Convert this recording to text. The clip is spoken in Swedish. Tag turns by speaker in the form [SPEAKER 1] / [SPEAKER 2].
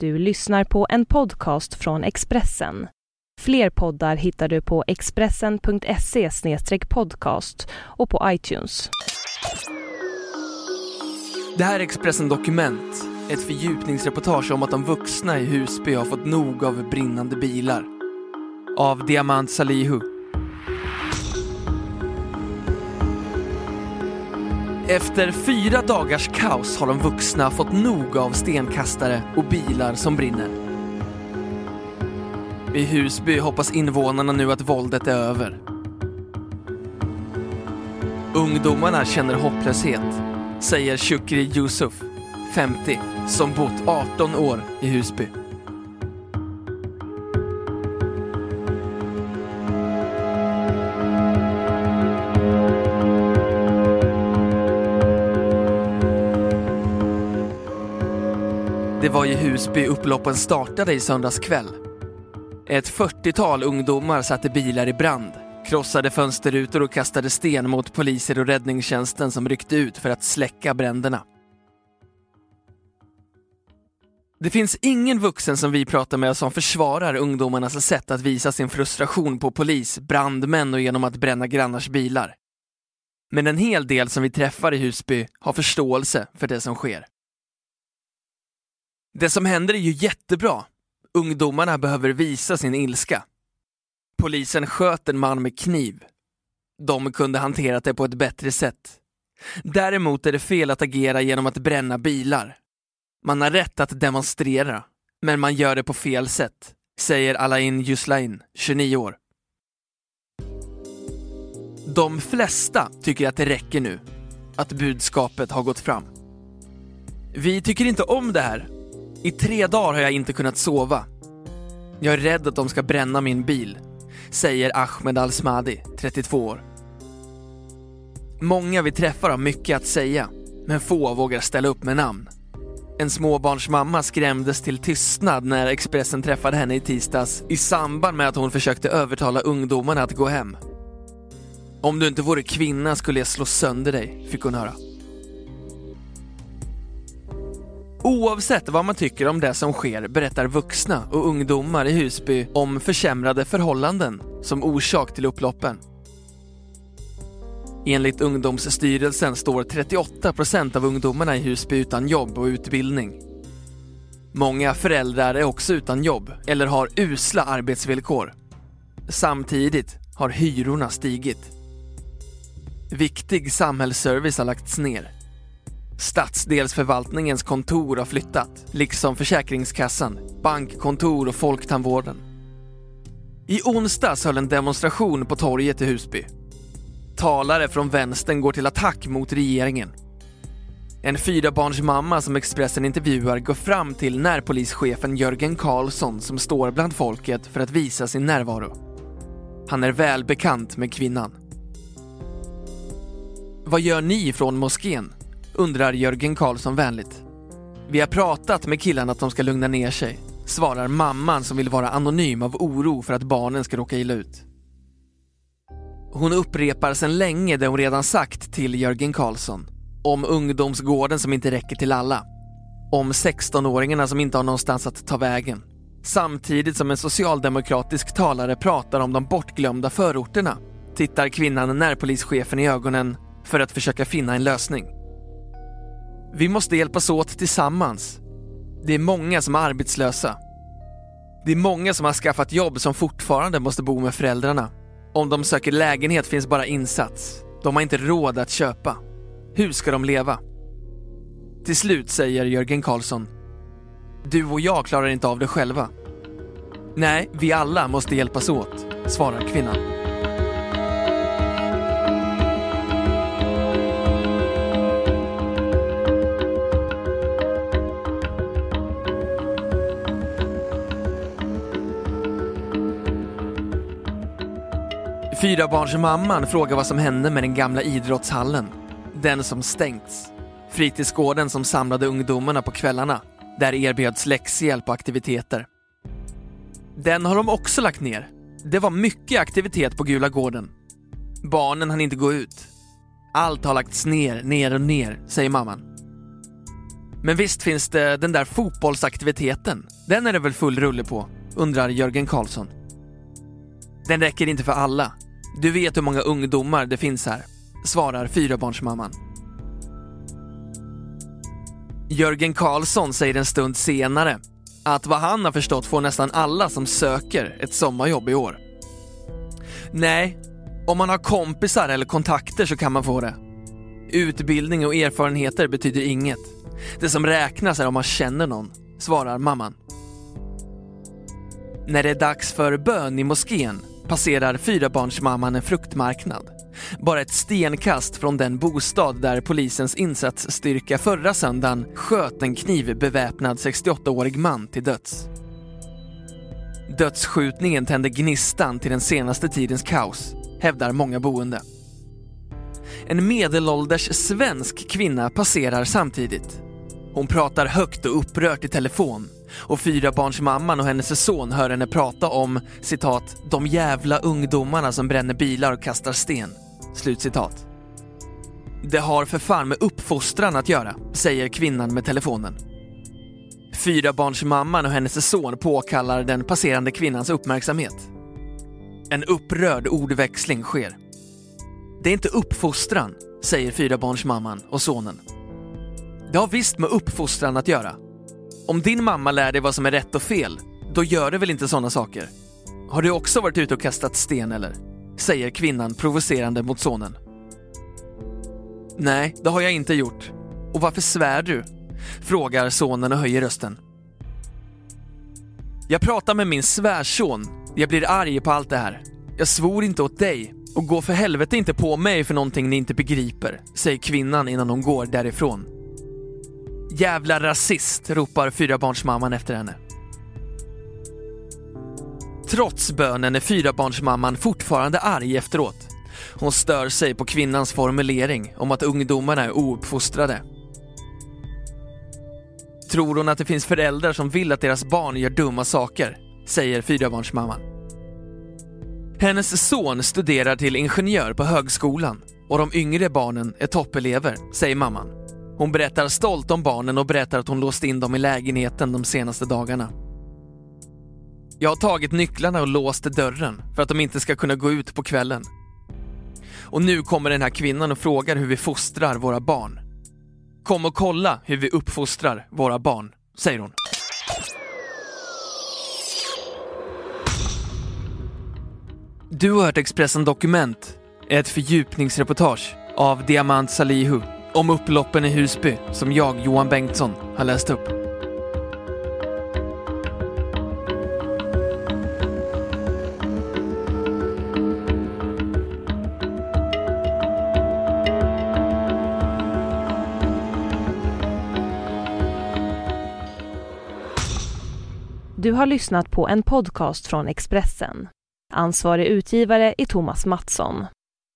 [SPEAKER 1] Du lyssnar på en podcast från Expressen. Fler poddar hittar du på expressen.se podcast och på iTunes.
[SPEAKER 2] Det här är Expressen Dokument, ett fördjupningsreportage om att de vuxna i Husby har fått nog av brinnande bilar. Av Diamant Salihu. Efter fyra dagars kaos har de vuxna fått nog av stenkastare och bilar som brinner. I Husby hoppas invånarna nu att våldet är över. Ungdomarna känner hopplöshet, säger Shukri Yusuf, 50, som bott 18 år i Husby. Det var i Husby upploppen startade i söndags kväll. Ett 40-tal ungdomar satte bilar i brand, krossade fönsterrutor och kastade sten mot poliser och räddningstjänsten som ryckte ut för att släcka bränderna. Det finns ingen vuxen som vi pratar med som försvarar ungdomarnas sätt att visa sin frustration på polis, brandmän och genom att bränna grannars bilar. Men en hel del som vi träffar i Husby har förståelse för det som sker. Det som händer är ju jättebra. Ungdomarna behöver visa sin ilska. Polisen sköt en man med kniv. De kunde hanterat det på ett bättre sätt. Däremot är det fel att agera genom att bränna bilar. Man har rätt att demonstrera, men man gör det på fel sätt, säger Alain Juslain, 29 år. De flesta tycker att det räcker nu, att budskapet har gått fram. Vi tycker inte om det här. I tre dagar har jag inte kunnat sova. Jag är rädd att de ska bränna min bil, säger Ahmed Al-Smadi, 32 år. Många vi träffar har mycket att säga, men få vågar ställa upp med namn. En småbarnsmamma skrämdes till tystnad när Expressen träffade henne i tisdags i samband med att hon försökte övertala ungdomarna att gå hem. Om du inte vore kvinna skulle jag slå sönder dig, fick hon höra. Oavsett vad man tycker om det som sker berättar vuxna och ungdomar i Husby om försämrade förhållanden som orsak till upploppen. Enligt Ungdomsstyrelsen står 38 procent av ungdomarna i Husby utan jobb och utbildning. Många föräldrar är också utan jobb eller har usla arbetsvillkor. Samtidigt har hyrorna stigit. Viktig samhällsservice har lagts ner. Stadsdelsförvaltningens kontor har flyttat, liksom Försäkringskassan, bankkontor och Folktandvården. I onsdags höll en demonstration på torget i Husby. Talare från vänstern går till attack mot regeringen. En fyrabarnsmamma som Expressen intervjuar går fram till närpolischefen Jörgen Karlsson som står bland folket för att visa sin närvaro. Han är välbekant med kvinnan. Vad gör ni från moskén? Undrar Jörgen Karlsson vänligt. Vi har pratat med killarna att de ska lugna ner sig, svarar mamman som vill vara anonym av oro för att barnen ska råka illa ut. Hon upprepar sedan länge det hon redan sagt till Jörgen Karlsson. Om ungdomsgården som inte räcker till alla. Om 16-åringarna som inte har någonstans att ta vägen. Samtidigt som en socialdemokratisk talare pratar om de bortglömda förorterna tittar kvinnan närpolischefen i ögonen för att försöka finna en lösning. Vi måste hjälpas åt tillsammans. Det är många som är arbetslösa. Det är många som har skaffat jobb som fortfarande måste bo med föräldrarna. Om de söker lägenhet finns bara insats. De har inte råd att köpa. Hur ska de leva? Till slut säger Jörgen Karlsson. Du och jag klarar inte av det själva. Nej, vi alla måste hjälpas åt, svarar kvinnan. Fyrabarnsmamman frågar vad som hände med den gamla idrottshallen. Den som stängts. Fritidsgården som samlade ungdomarna på kvällarna. Där erbjöds läxhjälp och aktiviteter. Den har de också lagt ner. Det var mycket aktivitet på Gula gården. Barnen hann inte gå ut. Allt har lagts ner, ner och ner, säger mamman. Men visst finns det den där fotbollsaktiviteten. Den är det väl full rulle på, undrar Jörgen Karlsson. Den räcker inte för alla. Du vet hur många ungdomar det finns här, svarar fyrabarnsmamman. Jörgen Karlsson säger en stund senare att vad han har förstått får nästan alla som söker ett sommarjobb i år. Nej, om man har kompisar eller kontakter så kan man få det. Utbildning och erfarenheter betyder inget. Det som räknas är om man känner någon, svarar mamman. När det är dags för bön i moskén passerar fyrabarnsmamman en fruktmarknad. Bara ett stenkast från den bostad där polisens insatsstyrka förra söndagen sköt en knivbeväpnad 68-årig man till döds. Dödsskjutningen tände gnistan till den senaste tidens kaos, hävdar många boende. En medelålders svensk kvinna passerar samtidigt. Hon pratar högt och upprört i telefon och fyrabarnsmamman och hennes son hör henne prata om citat “de jävla ungdomarna som bränner bilar och kastar sten”. Slutcitat. Det har för fan med uppfostran att göra, säger kvinnan med telefonen. Fyrabarnsmamman och hennes son påkallar den passerande kvinnans uppmärksamhet. En upprörd ordväxling sker. Det är inte uppfostran, säger fyrabarnsmamman och sonen. Det har visst med uppfostran att göra. Om din mamma lär dig vad som är rätt och fel, då gör du väl inte sådana saker? Har du också varit ute och kastat sten eller? Säger kvinnan provocerande mot sonen. Nej, det har jag inte gjort. Och varför svär du? Frågar sonen och höjer rösten. Jag pratar med min svärson. Jag blir arg på allt det här. Jag svor inte åt dig och gå för helvete inte på mig för någonting ni inte begriper, säger kvinnan innan hon går därifrån. Jävla rasist, ropar fyrabarnsmamman efter henne. Trots bönen är fyrabarnsmamman fortfarande arg efteråt. Hon stör sig på kvinnans formulering om att ungdomarna är ouppfostrade. Tror hon att det finns föräldrar som vill att deras barn gör dumma saker? Säger fyrabarnsmamman. Hennes son studerar till ingenjör på högskolan och de yngre barnen är toppelever, säger mamman. Hon berättar stolt om barnen och berättar att hon låst in dem i lägenheten de senaste dagarna. Jag har tagit nycklarna och låst dörren för att de inte ska kunna gå ut på kvällen. Och nu kommer den här kvinnan och frågar hur vi fostrar våra barn. Kom och kolla hur vi uppfostrar våra barn, säger hon. Du har hört Expressen Dokument, ett fördjupningsreportage av Diamant Salihu om upploppen i Husby som jag, Johan Bengtsson, har läst upp.
[SPEAKER 1] Du har lyssnat på en podcast från Expressen. Ansvarig utgivare är Thomas Mattsson.